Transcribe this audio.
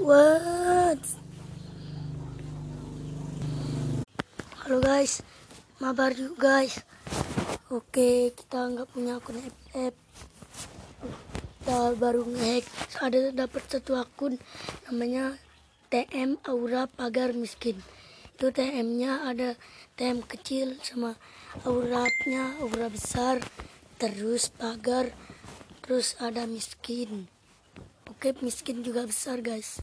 What? Halo guys, mabar yuk guys. Oke, kita nggak punya akun FF. Kita baru ngehack. Ada dapat satu akun namanya TM Aura Pagar Miskin. Itu TM-nya ada TM kecil sama auratnya aura besar, terus pagar, terus ada miskin. Oke, miskin juga besar guys.